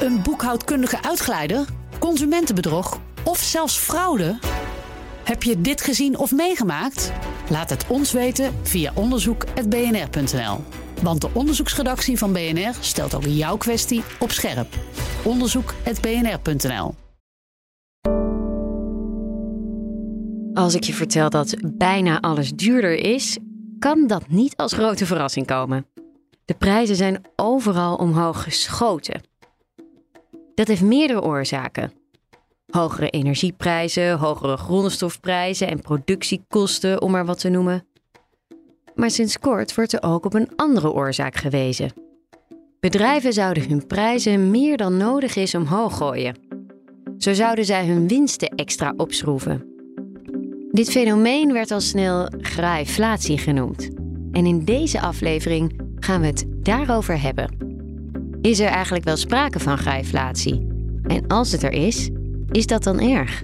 Een boekhoudkundige uitglijder? Consumentenbedrog? Of zelfs fraude? Heb je dit gezien of meegemaakt? Laat het ons weten via onderzoek.bnr.nl. Want de onderzoeksredactie van BNR stelt ook jouw kwestie op scherp. Onderzoek.bnr.nl. Als ik je vertel dat bijna alles duurder is, kan dat niet als grote verrassing komen. De prijzen zijn overal omhoog geschoten. Dat heeft meerdere oorzaken. Hogere energieprijzen, hogere grondstofprijzen en productiekosten, om maar wat te noemen. Maar sinds kort wordt er ook op een andere oorzaak gewezen. Bedrijven zouden hun prijzen meer dan nodig is omhoog gooien. Zo zouden zij hun winsten extra opschroeven. Dit fenomeen werd al snel graaiflatie genoemd. En in deze aflevering gaan we het daarover hebben. Is er eigenlijk wel sprake van graaiflatie? En als het er is, is dat dan erg?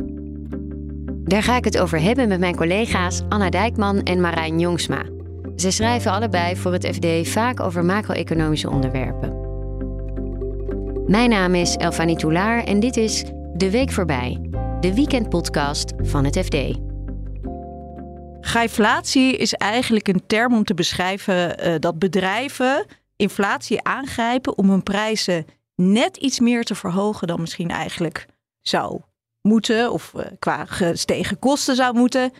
Daar ga ik het over hebben met mijn collega's Anna Dijkman en Marijn Jongsma. Ze schrijven allebei voor het FD vaak over macro-economische onderwerpen. Mijn naam is Elfanie Toulaar en dit is De Week Voorbij, de weekendpodcast van het FD. Grijflatie is eigenlijk een term om te beschrijven uh, dat bedrijven inflatie aangrijpen om hun prijzen net iets meer te verhogen dan misschien eigenlijk zou moeten of uh, qua gestegen kosten zou moeten,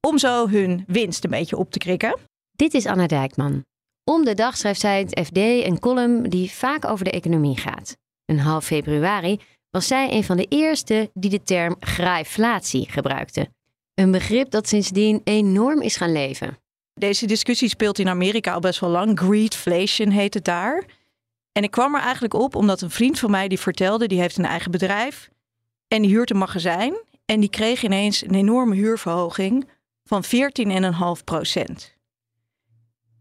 om zo hun winst een beetje op te krikken. Dit is Anna Dijkman. Om de dag schrijft zij het FD een column die vaak over de economie gaat. Een half februari was zij een van de eerste die de term graaiflatie gebruikte. Een begrip dat sindsdien enorm is gaan leven. Deze discussie speelt in Amerika al best wel lang. Greedflation heet het daar. En ik kwam er eigenlijk op omdat een vriend van mij die vertelde, die heeft een eigen bedrijf en die huurt een magazijn en die kreeg ineens een enorme huurverhoging van 14,5 procent.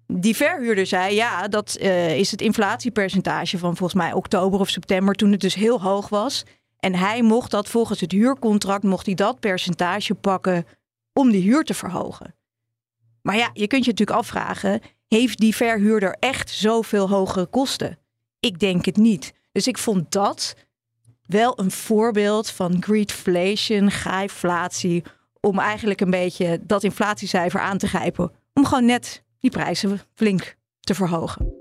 Die verhuurder zei, ja, dat uh, is het inflatiepercentage van volgens mij oktober of september, toen het dus heel hoog was. En hij mocht dat volgens het huurcontract, mocht hij dat percentage pakken om die huur te verhogen. Maar ja, je kunt je natuurlijk afvragen, heeft die verhuurder echt zoveel hogere kosten? Ik denk het niet. Dus ik vond dat wel een voorbeeld van greedflation, grijflatie, om eigenlijk een beetje dat inflatiecijfer aan te grijpen. Om gewoon net die prijzen flink te verhogen.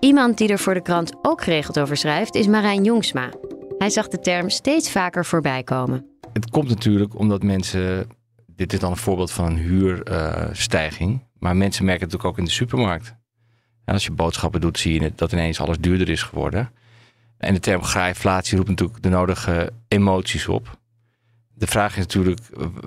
Iemand die er voor de krant ook geregeld over schrijft is Marijn Jongsma. Hij zag de term steeds vaker voorbij komen. Het komt natuurlijk omdat mensen. Dit is dan een voorbeeld van een huurstijging. maar mensen merken het natuurlijk ook in de supermarkt. Als je boodschappen doet, zie je dat ineens alles duurder is geworden. En de term graaiflatie roept natuurlijk de nodige emoties op. De vraag is natuurlijk,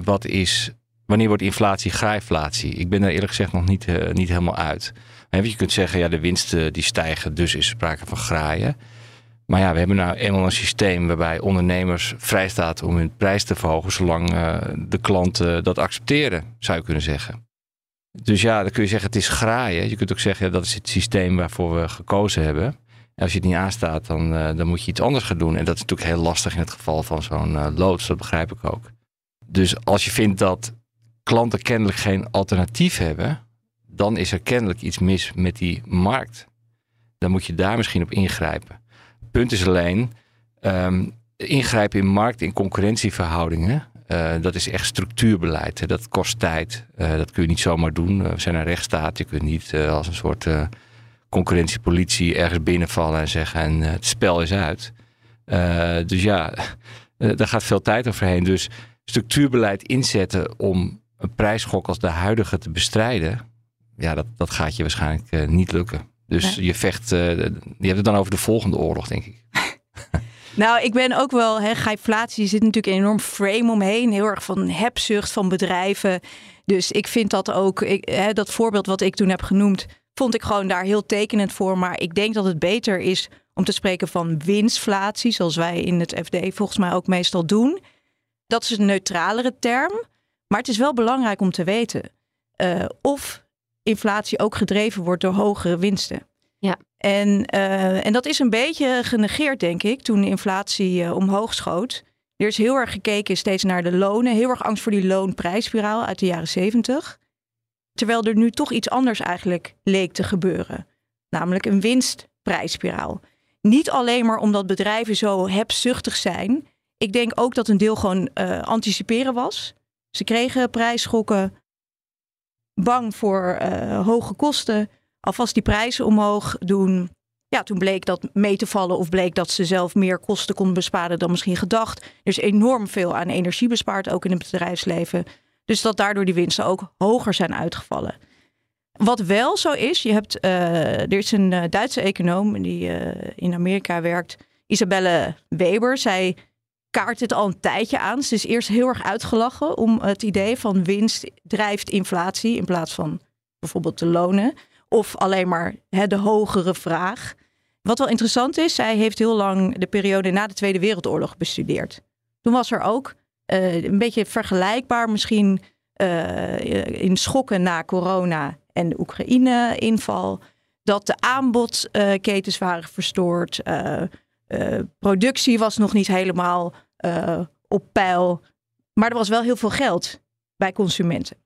wat is, wanneer wordt inflatie graaiflatie? Ik ben daar eerlijk gezegd nog niet, uh, niet helemaal uit. Je kunt zeggen, ja, de winsten die stijgen, dus is sprake van graaien. Maar ja, we hebben nou eenmaal een systeem waarbij ondernemers vrij staat om hun prijs te verhogen, zolang uh, de klanten dat accepteren, zou je kunnen zeggen. Dus ja, dan kun je zeggen, het is graaien. Je kunt ook zeggen, dat is het systeem waarvoor we gekozen hebben. En als je het niet aanstaat, dan, uh, dan moet je iets anders gaan doen. En dat is natuurlijk heel lastig in het geval van zo'n uh, loods, dat begrijp ik ook. Dus als je vindt dat klanten kennelijk geen alternatief hebben, dan is er kennelijk iets mis met die markt. Dan moet je daar misschien op ingrijpen. Punt is alleen, um, ingrijpen in markt, in concurrentieverhoudingen, uh, dat is echt structuurbeleid. Hè. Dat kost tijd. Uh, dat kun je niet zomaar doen. Uh, we zijn een rechtsstaat. Je kunt niet als een soort concurrentiepolitie ergens binnenvallen en zeggen en het spel is uit. dus ja, daar gaat veel tijd overheen. Dus structuurbeleid inzetten om een prijsschok als de huidige te bestrijden, ja, dat, dat gaat je waarschijnlijk niet lukken. Dus je vecht, je hebt het dan over de volgende oorlog, denk ik. Nou, ik ben ook wel, hè, inflatie zit natuurlijk een enorm frame omheen. Heel erg van hebzucht van bedrijven. Dus ik vind dat ook, ik, hè, dat voorbeeld wat ik toen heb genoemd, vond ik gewoon daar heel tekenend voor. Maar ik denk dat het beter is om te spreken van winstflatie, zoals wij in het FD volgens mij ook meestal doen. Dat is een neutralere term. Maar het is wel belangrijk om te weten uh, of inflatie ook gedreven wordt door hogere winsten. Ja. En, uh, en dat is een beetje genegeerd, denk ik, toen de inflatie uh, omhoog schoot. Er is heel erg gekeken steeds naar de lonen. Heel erg angst voor die loonprijsspiraal uit de jaren zeventig. Terwijl er nu toch iets anders eigenlijk leek te gebeuren. Namelijk een winstprijsspiraal. niet alleen maar omdat bedrijven zo hebzuchtig zijn. Ik denk ook dat een deel gewoon uh, anticiperen was. Ze kregen prijsschokken, bang voor uh, hoge kosten, alvast die prijzen omhoog doen. Ja, toen bleek dat mee te vallen of bleek dat ze zelf meer kosten konden besparen dan misschien gedacht. Er is enorm veel aan energie bespaard, ook in het bedrijfsleven. Dus dat daardoor die winsten ook hoger zijn uitgevallen. Wat wel zo is, je hebt, uh, er is een uh, Duitse econoom die in Amerika werkt, Isabelle Weber. Zij kaart het al een tijdje aan. Ze is eerst heel erg uitgelachen om het idee van winst drijft inflatie in plaats van bijvoorbeeld de lonen. Of alleen maar hè, de hogere vraag. Wat wel interessant is, zij heeft heel lang de periode na de Tweede Wereldoorlog bestudeerd. Toen was er ook een beetje vergelijkbaar misschien in schokken na corona en de Oekraïne-inval. Dat de aanbodketens waren verstoord. Uh, uh, productie was nog niet helemaal uh, op peil. Maar er was wel heel veel geld bij consumenten.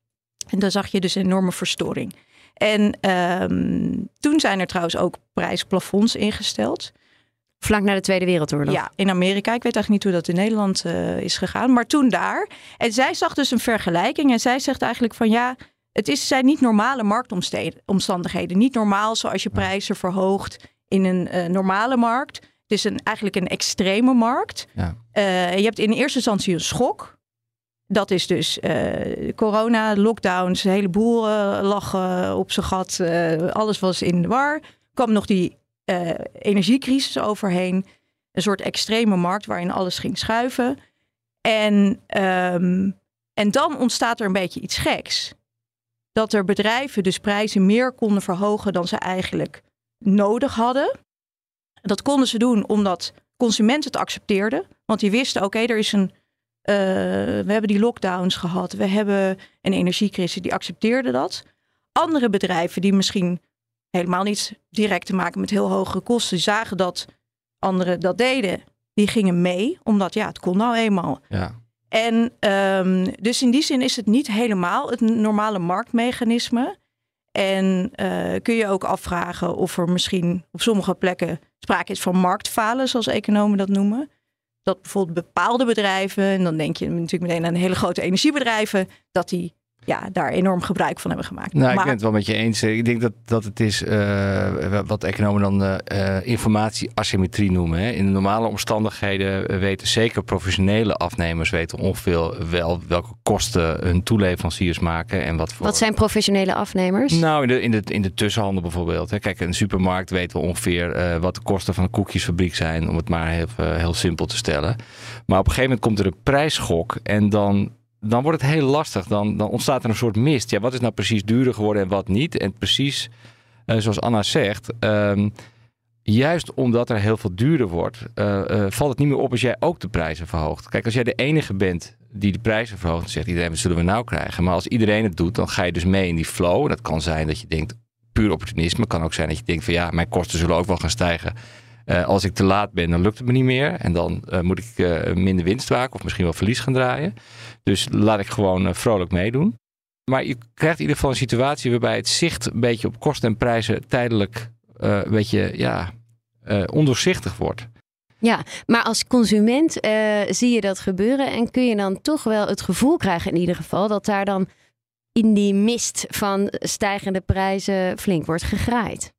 En daar zag je dus een enorme verstoring. En um, toen zijn er trouwens ook prijsplafonds ingesteld. Vlak na de Tweede Wereldoorlog. Ja, in Amerika. Ik weet eigenlijk niet hoe dat in Nederland uh, is gegaan. Maar toen daar. En zij zag dus een vergelijking. En zij zegt eigenlijk van ja, het is, zijn niet normale marktomstandigheden. Niet normaal zoals je prijzen verhoogt in een uh, normale markt. Het is een, eigenlijk een extreme markt. Ja. Uh, je hebt in eerste instantie een schok. Dat is dus uh, corona, lockdowns, hele boel lag op zijn gat. alles was in de war. kwam nog die energiecrisis overheen. Een soort extreme markt waarin alles ging schuiven. En, um, en dan ontstaat er een beetje iets geks dat er bedrijven dus prijzen meer konden verhogen dan ze eigenlijk nodig hadden. Dat konden ze doen omdat consumenten het accepteerden. Want die wisten, oké, er is een. Uh, we hebben die lockdowns gehad. We hebben een energiecrisis. Die accepteerden dat. Andere bedrijven die misschien helemaal niet direct te maken met heel hoge kosten, zagen dat anderen dat deden. Die gingen mee, omdat ja, het kon nou eenmaal. Ja. En um, dus in die zin is het niet helemaal het normale marktmechanisme. En uh, kun je ook afvragen of er misschien op sommige plekken sprake is van marktfalen, zoals economen dat noemen. Dat bijvoorbeeld bepaalde bedrijven, en dan denk je natuurlijk meteen aan hele grote energiebedrijven, dat die ja, daar enorm gebruik van hebben gemaakt. Nou, ik ben het wel met je eens. Ik denk dat, dat het is uh, wat economen dan uh, informatieasymmetrie noemen. Hè. In de normale omstandigheden weten zeker professionele afnemers weten ongeveer wel welke kosten hun toeleveranciers maken. En wat, voor... wat zijn professionele afnemers? Nou, in de, in de, in de tussenhandel bijvoorbeeld. Hè. Kijk, een supermarkt weten we ongeveer uh, wat de kosten van een koekjesfabriek zijn. Om het maar heel, heel simpel te stellen. Maar op een gegeven moment komt er een prijsschok en dan dan wordt het heel lastig. Dan, dan ontstaat er een soort mist. Ja, wat is nou precies duurder geworden en wat niet? En precies uh, zoals Anna zegt, um, juist omdat er heel veel duurder wordt, uh, uh, valt het niet meer op als jij ook de prijzen verhoogt. Kijk, als jij de enige bent die de prijzen verhoogt, dan zegt iedereen, wat zullen we nou krijgen? Maar als iedereen het doet, dan ga je dus mee in die flow. Dat kan zijn dat je denkt, puur opportunisme. Kan ook zijn dat je denkt van ja, mijn kosten zullen ook wel gaan stijgen. Uh, als ik te laat ben, dan lukt het me niet meer. En dan uh, moet ik uh, minder winst maken of misschien wel verlies gaan draaien. Dus laat ik gewoon vrolijk meedoen. Maar je krijgt in ieder geval een situatie waarbij het zicht een beetje op kosten en prijzen tijdelijk een beetje ja, ondoorzichtig wordt. Ja, maar als consument zie je dat gebeuren en kun je dan toch wel het gevoel krijgen in ieder geval dat daar dan in die mist van stijgende prijzen flink wordt gegraaid.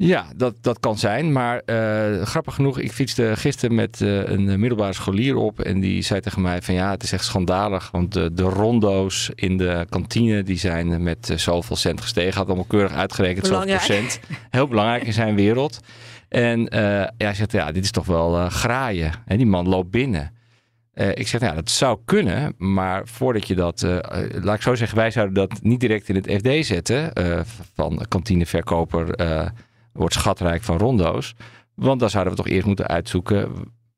Ja, dat, dat kan zijn. Maar uh, grappig genoeg, ik fietste gisteren met uh, een middelbare scholier op. En die zei tegen mij van ja, het is echt schandalig. Want de, de rondo's in de kantine die zijn met uh, zoveel cent gestegen. Had allemaal keurig uitgerekend, zoveel procent. Heel belangrijk in zijn wereld. En ja, hij zegt ja, dit is toch wel graaien. En die man loopt binnen. ik zeg, ja, dat zou kunnen, maar voordat je dat, laat ik zo zeggen, wij zouden dat niet direct in het FD zetten van kantineverkoper wordt schatrijk van rondo's. Want dan zouden we toch eerst moeten uitzoeken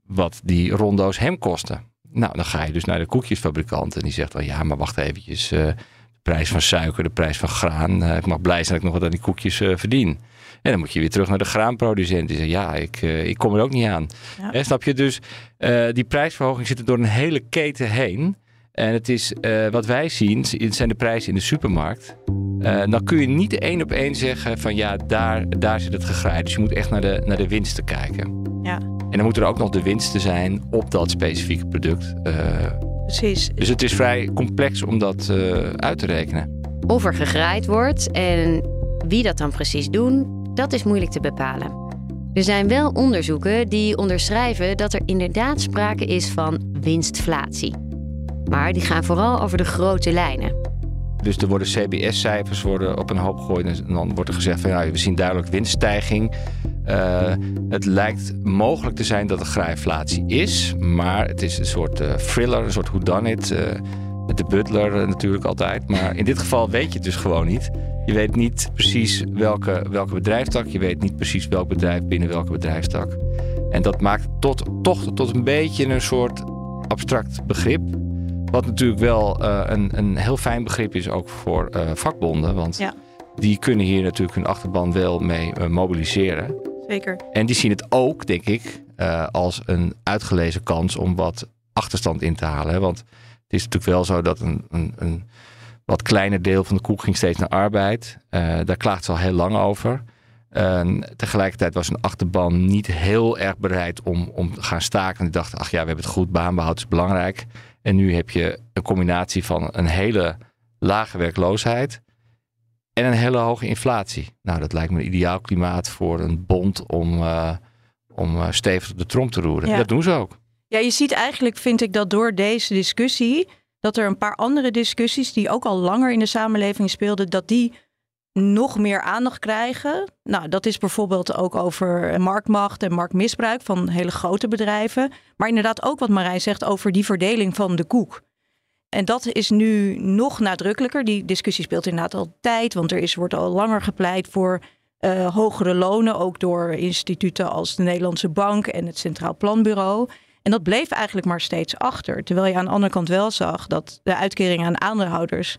wat die rondo's hem kosten. Nou, dan ga je dus naar de koekjesfabrikant en die zegt wel ja, maar wacht eventjes. Uh, de prijs van suiker, de prijs van graan. Uh, ik mag blij zijn dat ik nog wat aan die koekjes uh, verdien. En dan moet je weer terug naar de graanproducent. Die zegt, ja, ik, ik kom er ook niet aan. Ja. snap je? Dus die prijsverhoging zit er door een hele keten heen. En het is wat wij zien, het zijn de prijzen in de supermarkt. Uh, dan kun je niet één op één zeggen van ja, daar, daar zit het gegraaid. Dus je moet echt naar de, naar de winsten kijken. Ja. En dan moeten er ook nog de winsten zijn op dat specifieke product. Uh, Precies. Dus het is vrij complex om dat uit te rekenen. Of er gegraaid wordt en wie dat dan precies doen, dat is moeilijk te bepalen. Er zijn wel onderzoeken die onderschrijven dat er inderdaad sprake is van winstflatie. Maar die gaan vooral over de grote lijnen. Dus er worden CBS-cijfers worden op een hoop gegooid. En dan wordt er gezegd van ja, we zien duidelijk winststijging. Uh, het lijkt mogelijk te zijn dat er graaiflatie is. Maar het is een soort uh, thriller, een soort whodunit. Uh, met de butler natuurlijk altijd. Maar in dit geval weet je het dus gewoon niet. Je weet niet precies welke, welke bedrijfstak. Je weet niet precies welk bedrijf binnen welke bedrijfstak. En dat maakt tot, toch tot een beetje een soort abstract begrip. Wat natuurlijk wel uh, een, een heel fijn begrip is ook voor uh, vakbonden. Want ja. die kunnen hier natuurlijk hun achterban wel mee uh, mobiliseren. Zeker. En die zien het ook, denk ik, als een uitgelezen kans om wat achterstand in te halen. Hè? Want het is natuurlijk wel zo dat een, een, een wat kleiner deel van de koek ging steeds naar arbeid. daar klaagt ze al heel lang over. Tegelijkertijd was een achterban niet heel erg bereid om, om te gaan staken. En die dachten, ach ja, we hebben het goed, baanbehoud is belangrijk. En nu heb je een combinatie van een hele lage werkloosheid en een hele hoge inflatie. Nou, dat lijkt me een ideaal klimaat voor een bond om, uh, om uh, stevig op de trom te roeren. Ja. Dat doen ze ook. Ja, je ziet eigenlijk, vind ik, dat door deze discussie, dat er een paar andere discussies die ook al langer in de samenleving speelden, dat die nog meer aandacht krijgen. Nou, dat is bijvoorbeeld ook over marktmacht en marktmisbruik van hele grote bedrijven. Maar inderdaad ook wat Marijn zegt over die verdeling van de koek. En dat is nu nog nadrukkelijker. Die discussie speelt inderdaad al tijd, want er is, wordt al langer gepleit voor uh, hogere lonen, ook door instituten als de Nederlandse Bank en het Centraal Planbureau. En dat bleef eigenlijk maar steeds achter. Terwijl je aan de andere kant wel zag dat de uitkeringen aan aandeelhouders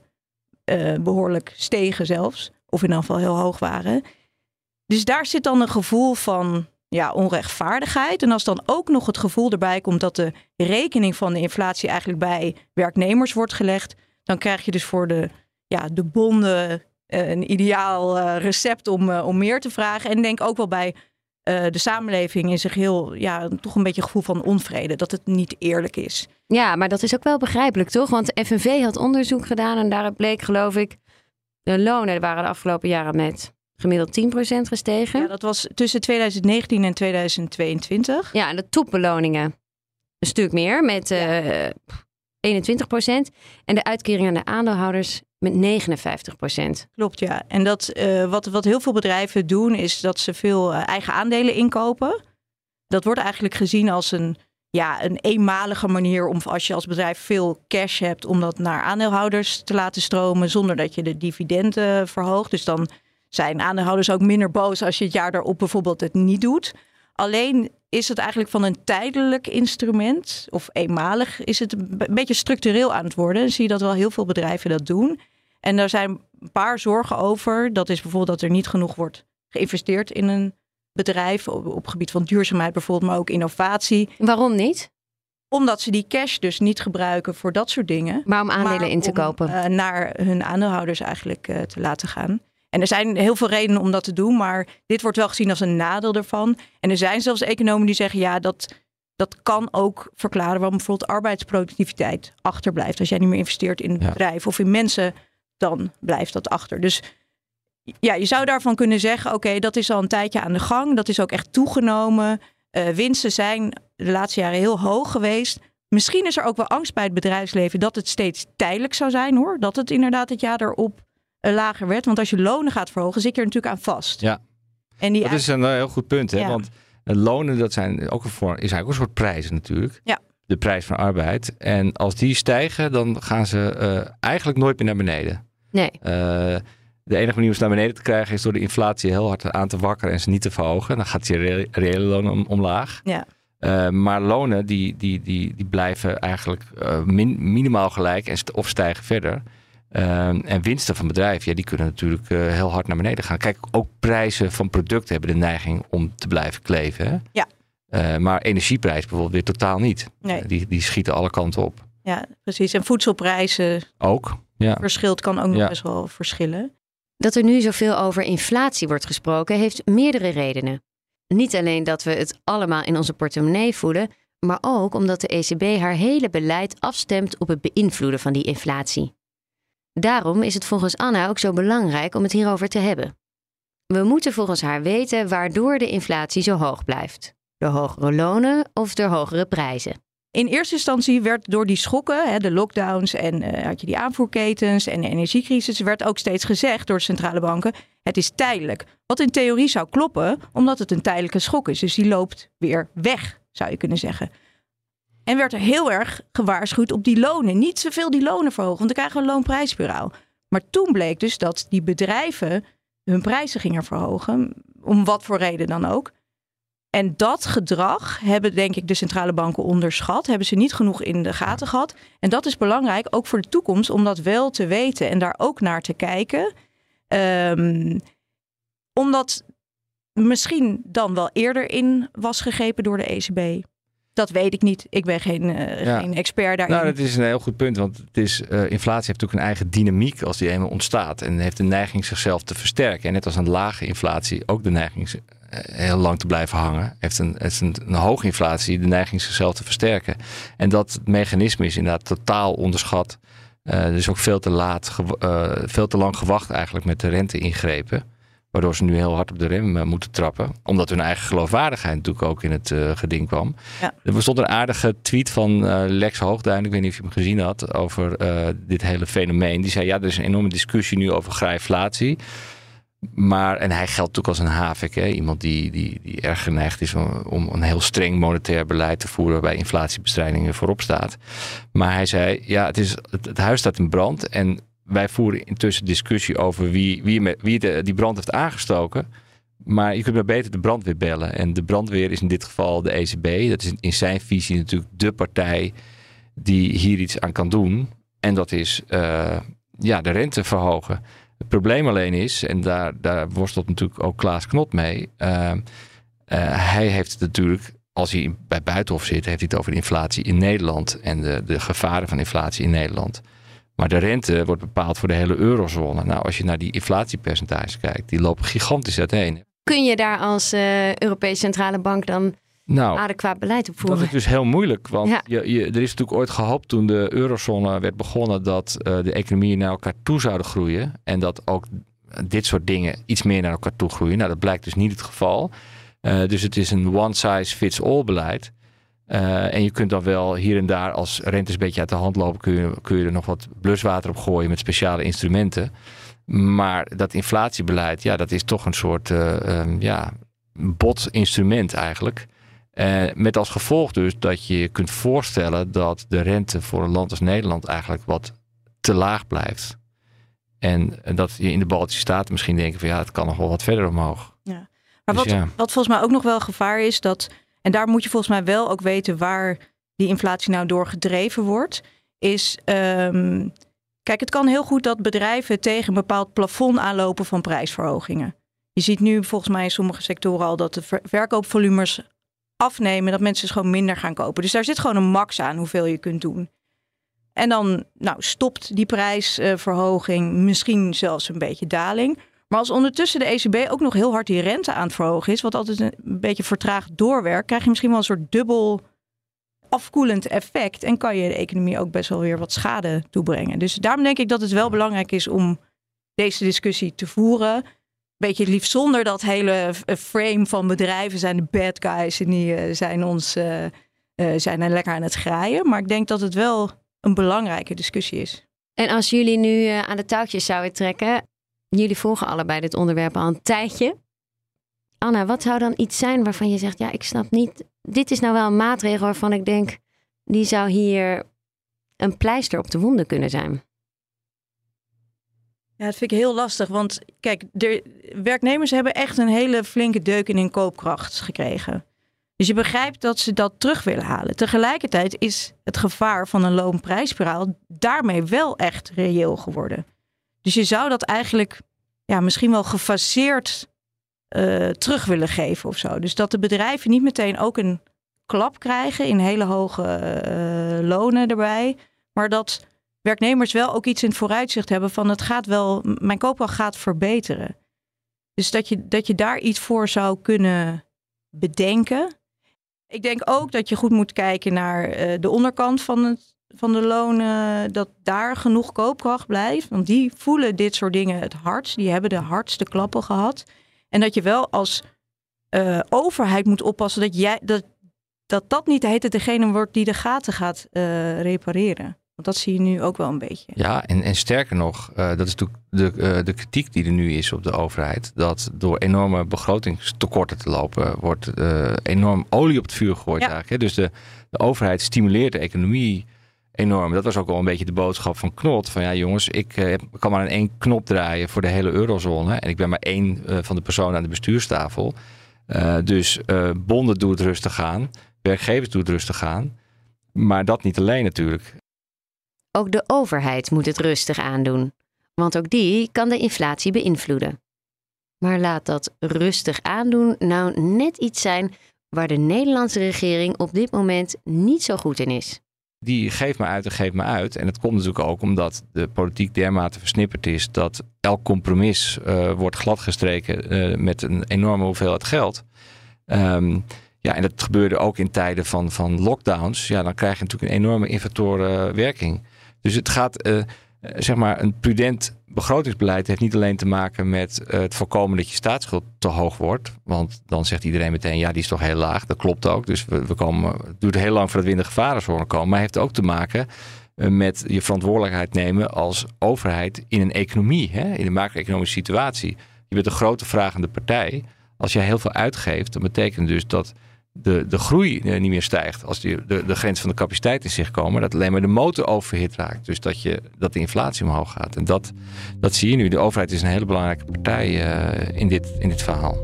uh, behoorlijk stegen zelfs of in ieder geval heel hoog waren. Dus daar zit dan een gevoel van ja, onrechtvaardigheid. En als dan ook nog het gevoel erbij komt dat de rekening van de inflatie eigenlijk bij werknemers wordt gelegd, dan krijg je dus voor de, ja, de bonden een ideaal uh, recept om, uh, om meer te vragen. En denk ook wel bij de samenleving in zich heel, ja, toch een beetje gevoel van onvrede, dat het niet eerlijk is. Ja, maar dat is ook wel begrijpelijk, toch? Want FNV had onderzoek gedaan en daaruit bleek, geloof ik, de lonen waren de afgelopen jaren met gemiddeld 10% gestegen. Ja, dat was tussen 2019 en 2022. Ja, en de topbeloningen een stuk meer met uh, 21%. En de uitkering aan de aandeelhouders met 59%. Klopt, ja. En dat, uh, wat, wat heel veel bedrijven doen, is dat ze veel uh, eigen aandelen inkopen. Dat wordt eigenlijk gezien als een, ja, een eenmalige manier om als je als bedrijf veel cash hebt, om dat naar aandeelhouders te laten stromen zonder dat je de dividenden verhoogt. Dus dan zijn aandeelhouders ook minder boos als je het jaar daarop bijvoorbeeld het niet doet. Alleen is het eigenlijk van een tijdelijk instrument, of eenmalig, is het een beetje structureel aan het worden. Dan zie je dat wel heel veel bedrijven dat doen. En daar zijn een paar zorgen over. Dat is bijvoorbeeld dat er niet genoeg wordt geïnvesteerd in een bedrijf. Op, op gebied van duurzaamheid bijvoorbeeld, maar ook innovatie. Waarom niet? Omdat ze die cash dus niet gebruiken voor dat soort dingen. Maar om aandelen maar in te om, kopen. Uh, naar hun aandeelhouders eigenlijk uh, te laten gaan. En er zijn heel veel redenen om dat te doen, maar dit wordt wel gezien als een nadeel ervan. En er zijn zelfs economen die zeggen, ja, dat, dat kan ook verklaren waarom bijvoorbeeld arbeidsproductiviteit achterblijft. Als jij niet meer investeert in het Ja. bedrijf of in mensen, dan blijft dat achter. Dus ja, je zou daarvan kunnen zeggen, oké, dat is al een tijdje aan de gang. Dat is ook echt toegenomen. Eh, winsten zijn de laatste jaren heel hoog geweest. Misschien is er ook wel angst bij het bedrijfsleven dat het steeds tijdelijk zou zijn hoor. Dat het inderdaad het jaar erop eh, lager werd. Want als je lonen gaat verhogen, zit je er natuurlijk aan vast. Ja. En die Dat is een eh, heel goed punt, hè? Ja. Want lonen, dat zijn ook een vorm, is eigenlijk ook een soort prijzen natuurlijk. Ja. De prijs van arbeid. En als die stijgen, dan gaan ze eh, eigenlijk nooit meer naar beneden. Nee. De enige manier om ze naar beneden te krijgen is door de inflatie heel hard aan te wakkeren en ze niet te verhogen. Dan gaat je reële, om- omlaag. Ja. Eh, maar lonen die, die, die, die blijven eigenlijk eh, min- minimaal gelijk en st- of stijgen verder. Eh, en winsten van bedrijven, ja, die kunnen natuurlijk eh, heel hard naar beneden gaan. Kijk, ook prijzen van producten hebben de neiging om te blijven kleven. Hè? Ja. Maar energieprijs bijvoorbeeld weer totaal niet. Nee. Die, die schieten alle kanten op. Ja, precies. En voedselprijzen Ook, ja. verschilt kan ook nog Ja. best wel verschillen. Dat er nu zoveel over inflatie wordt gesproken, heeft meerdere redenen. Niet alleen dat we het allemaal in onze portemonnee voelen, maar ook omdat de ECB haar hele beleid afstemt op het beïnvloeden van die inflatie. Daarom is het volgens Anna ook zo belangrijk om het hierover te hebben. We moeten volgens haar weten waardoor de inflatie zo hoog blijft. Door hogere lonen of door hogere prijzen. In eerste instantie werd door die schokken, hè, de lockdowns en eh, had je die aanvoerketens en de energiecrisis, werd ook steeds gezegd door de centrale banken: het is tijdelijk. Wat in theorie zou kloppen, omdat het een tijdelijke schok is. Dus die loopt weer weg, zou je kunnen zeggen. En werd er heel erg gewaarschuwd op die lonen. Niet zoveel die lonen verhogen, want dan krijgen we een loonprijsspiraal. Maar toen bleek dus dat die bedrijven hun prijzen gingen verhogen, om wat voor reden dan ook. En dat gedrag hebben, denk ik, de centrale banken onderschat. Hebben ze niet genoeg in de gaten gehad. En dat is belangrijk, ook voor de toekomst, om dat wel te weten en daar ook naar te kijken. Ehm, omdat misschien dan wel eerder in was gegrepen door de ECB. Dat weet ik niet. Ik ben geen, eh, Ja. geen expert daarin. Nou, dat is een heel goed punt. Want het is, eh, inflatie heeft natuurlijk een eigen dynamiek als die eenmaal ontstaat. En heeft de neiging zichzelf te versterken. En net als een lage inflatie ook de neiging heel lang te blijven hangen. Heeft een, heeft een, een hoge inflatie de neiging zichzelf te versterken. En dat mechanisme is inderdaad totaal onderschat. Eh dus ook veel te laat, eh, veel te lang gewacht eigenlijk met de rente-ingrepen. Waardoor ze nu heel hard op de rem eh, moeten trappen. Omdat hun eigen geloofwaardigheid natuurlijk ook in het eh, geding kwam. Ja. Er bestond een aardige tweet van eh, Lex Hoogduin. Ik weet niet of je hem gezien had. Over eh, dit hele fenomeen. Die zei ja er is een enorme discussie nu over grijflatie. Maar, en hij geldt natuurlijk als een havik. Hè? Iemand die, die, die erg geneigd is om, een heel streng monetair beleid te voeren. Waarbij inflatiebestrijding voorop staat. Maar hij zei ja het, is, het, huis staat in brand. En wij voeren intussen discussie over wie, wie, wie de, die brand heeft aangestoken. Maar je kunt maar beter de brandweer bellen. En de brandweer is in dit geval de ECB. Dat is in zijn visie natuurlijk de partij die hier iets aan kan doen. En dat is eh, ja, de rente verhogen. Het probleem alleen is, en daar, daar worstelt natuurlijk ook Klaas Knot mee. eh, eh, hij heeft natuurlijk, als hij bij Buitenhof zit, heeft hij het over de inflatie in Nederland. En de, de gevaren van inflatie in Nederland. Maar de rente wordt bepaald voor de hele eurozone. Nou, als je naar die inflatiepercentages kijkt, die lopen gigantisch uiteen. Kun je daar als eh, Europese Centrale Bank dan Nou, adequaat beleid op dat is dus heel moeilijk. Want Ja. je, je, er is natuurlijk ooit gehoopt toen de eurozone werd begonnen dat eh, de economieën naar elkaar toe zouden groeien. En dat ook dit soort dingen iets meer naar elkaar toe groeien. Nou, dat blijkt dus niet het geval. Eh, dus het is een one size fits all beleid. Eh, en je kunt dan wel hier en daar, als rentes een beetje uit de hand lopen, kun je, kun je er nog wat bluswater op gooien met speciale instrumenten. Maar dat inflatiebeleid, ja, dat is toch een soort ehm, ja, bot instrument eigenlijk. Eh, met als gevolg dus dat je je kunt voorstellen dat de rente voor een land als Nederland eigenlijk wat te laag blijft. En dat je in de Baltische Staten misschien denken van ja, het kan nog wel wat verder omhoog. Maar Dus wat, ja. wat volgens mij ook nog wel gevaar is dat, en daar moet je volgens mij wel ook weten waar die inflatie nou door gedreven wordt, is, ehm, kijk, het kan heel goed dat bedrijven tegen een bepaald plafond aanlopen van prijsverhogingen. Je ziet nu volgens mij in sommige sectoren al dat de ver- verkoopvolumes afnemen, dat mensen dus gewoon minder gaan kopen. Dus daar zit gewoon een max aan hoeveel je kunt doen. En dan nou, stopt die prijsverhoging, misschien zelfs een beetje daling. Maar als ondertussen de ECB ook nog heel hard die rente aan het verhogen is, wat altijd een beetje vertraagd doorwerkt, krijg je misschien wel een soort dubbel afkoelend effect. En kan je de economie ook best wel weer wat schade toebrengen. Dus daarom denk ik dat het wel belangrijk is om deze discussie te voeren. Beetje liefst zonder dat hele eh, frame van bedrijven zijn de bad guys en die eh, zijn ons zijn er lekker aan het graaien. Maar ik denk dat het wel een belangrijke discussie is. En als jullie nu aan de touwtjes zouden trekken, jullie volgen allebei dit onderwerp al een tijdje. Anna, wat zou dan iets zijn waarvan je zegt, ja, ik snap niet, dit is nou wel een maatregel waarvan ik denk, die zou hier een pleister op de wonden kunnen zijn. Ja, dat vind ik heel lastig. Want kijk, de werknemers hebben echt een hele flinke deuk in hun koopkracht gekregen. Dus je begrijpt dat ze dat terug willen halen. Tegelijkertijd is het gevaar van een loonprijsspiraal daarmee wel echt reëel geworden. Dus je zou dat eigenlijk ja, misschien wel gefaseerd eh, terug willen geven of zo. Dus dat de bedrijven niet meteen ook een klap krijgen in hele hoge eh, lonen erbij. Maar dat werknemers wel ook iets in het vooruitzicht hebben van het gaat wel, mijn koopkracht gaat verbeteren. Dus dat je, dat je daar iets voor zou kunnen bedenken. Ik denk ook dat je goed moet kijken naar uh, de onderkant van, het, van de lonen, dat daar genoeg koopkracht blijft. Want die voelen dit soort dingen het hardst. Die hebben de hardste klappen gehad. En dat je wel als uh, overheid moet oppassen dat, jij, dat, dat dat niet heet degene wordt die de gaten gaat uh, repareren. Want dat zie je nu ook wel een beetje. Ja, en, en sterker nog, uh, dat is natuurlijk de, uh, de kritiek die er nu is op de overheid. Dat door enorme begrotingstekorten te lopen, wordt uh, enorm olie op het vuur gegooid. Ja. Eigenlijk, hè? Dus de, de overheid stimuleert de economie enorm. Dat was ook wel een beetje de boodschap van Knot. Van ja jongens, ik kan maar aan één knop draaien voor de hele eurozone. En ik ben maar één uh, van de personen aan de bestuurstafel. Uh, dus bonden doen het rustig aan. Werkgevers doen het rustig aan. Maar dat niet alleen natuurlijk. Ook de overheid moet het rustig aandoen. Want ook die kan de inflatie beïnvloeden. Maar laat dat rustig aandoen nou net iets zijn waar de Nederlandse regering op dit moment niet zo goed in is die geeft me uit en geeft me uit. En het komt natuurlijk ook omdat de politiek dermate versnipperd is dat elk compromis uh, wordt gladgestreken uh, met een enorme hoeveelheid geld. Um, ja, en dat gebeurde ook in tijden van, van lockdowns. Ja, dan krijg je natuurlijk een enorme invatorenwerking. Dus het gaat, uh, zeg maar, een prudent begrotingsbeleid heeft niet alleen te maken met uh, het voorkomen dat je staatsschuld te hoog wordt. Want dan zegt iedereen meteen, ja, die is toch heel laag. Dat klopt ook. Dus we, komen, het duurt heel lang voordat we in de gevarenzone komen. Maar heeft ook te maken met je verantwoordelijkheid nemen als overheid in een economie, hè, in een macro-economische situatie. Je bent een grote vragende partij. Als jij heel veel uitgeeft, dan betekent dus dat de, de groei niet meer stijgt als die, de, de grens van de capaciteit in zich komen. Dat alleen maar de motor overhit raakt. Dus dat, je, dat de inflatie omhoog gaat. En dat, dat zie je nu. De overheid is een hele belangrijke partij uh, in, dit, in dit verhaal.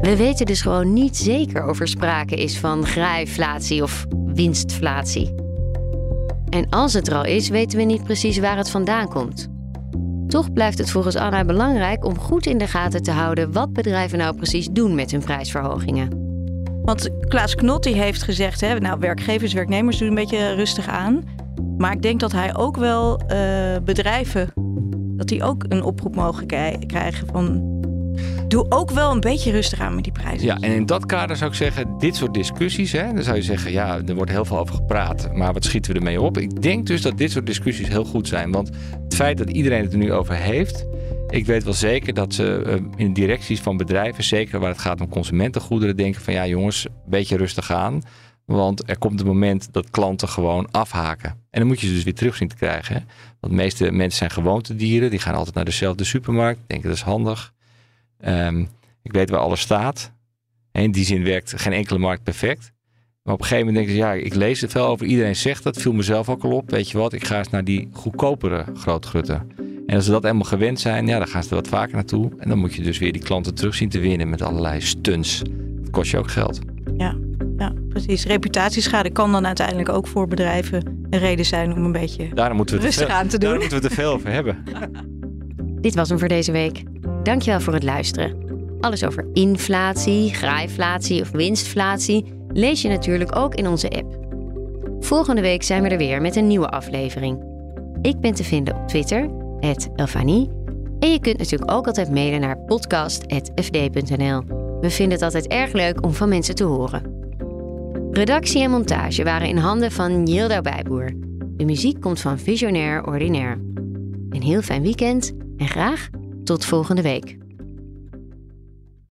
We weten dus gewoon niet zeker of er sprake is van grijflatie of winstflatie. En als het er al is, weten we niet precies waar het vandaan komt. Toch blijft het volgens Anna belangrijk om goed in de gaten te houden wat bedrijven nou precies doen met hun prijsverhogingen. Want Klaas Knot heeft gezegd, hè, nou, werkgevers, werknemers doen een beetje rustig aan. Maar ik denk dat hij ook wel uh, bedrijven, dat die ook een oproep mogen krijgen van doe ook wel een beetje rustig aan met die prijzen. Ja, en in dat kader zou ik zeggen, dit soort discussies, hè, dan zou je zeggen, ja, er wordt heel veel over gepraat, maar wat schieten we ermee op? Ik denk dus dat dit soort discussies heel goed zijn, want het feit dat iedereen het er nu over heeft, ik weet wel zeker dat ze uh, in directies van bedrijven, zeker waar het gaat om consumentengoederen, denken van ja jongens, een beetje rustig aan. Want er komt een moment dat klanten gewoon afhaken. En dan moet je ze dus weer terug zien te krijgen. Hè? Want de meeste mensen zijn gewoontedieren. Die gaan altijd naar dezelfde supermarkt. Denken dat is handig. Um, ik weet waar alles staat. En in die zin werkt geen enkele markt perfect. Maar op een gegeven moment denk ik, ja, ik lees het veel over. Iedereen zegt dat, viel mezelf ook al op. Weet je wat, ik ga eens naar die goedkopere grootgrutten. En als ze dat helemaal gewend zijn, ja, dan gaan ze er wat vaker naartoe. En dan moet je dus weer die klanten terug zien te winnen met allerlei stunts. Dat kost je ook geld. Ja, ja precies. Reputatieschade kan dan uiteindelijk ook voor bedrijven een reden zijn om een beetje Daarom moeten we rustig veel, aan te doen. Daar moeten we het er veel over hebben. Dit was hem voor deze week. Dankjewel voor het luisteren. Alles over inflatie, graaiflatie of winstflatie lees je natuurlijk ook in onze app. Volgende week zijn we er weer met een nieuwe aflevering. Ik ben te vinden op Twitter, Elfanie. En je kunt natuurlijk ook altijd mailen naar podcast.fd.nl. We vinden het altijd erg leuk om van mensen te horen. Redactie en montage waren in handen van Yilda Bijboer. De muziek komt van Visionair Ordinaire. Een heel fijn weekend en graag tot volgende week.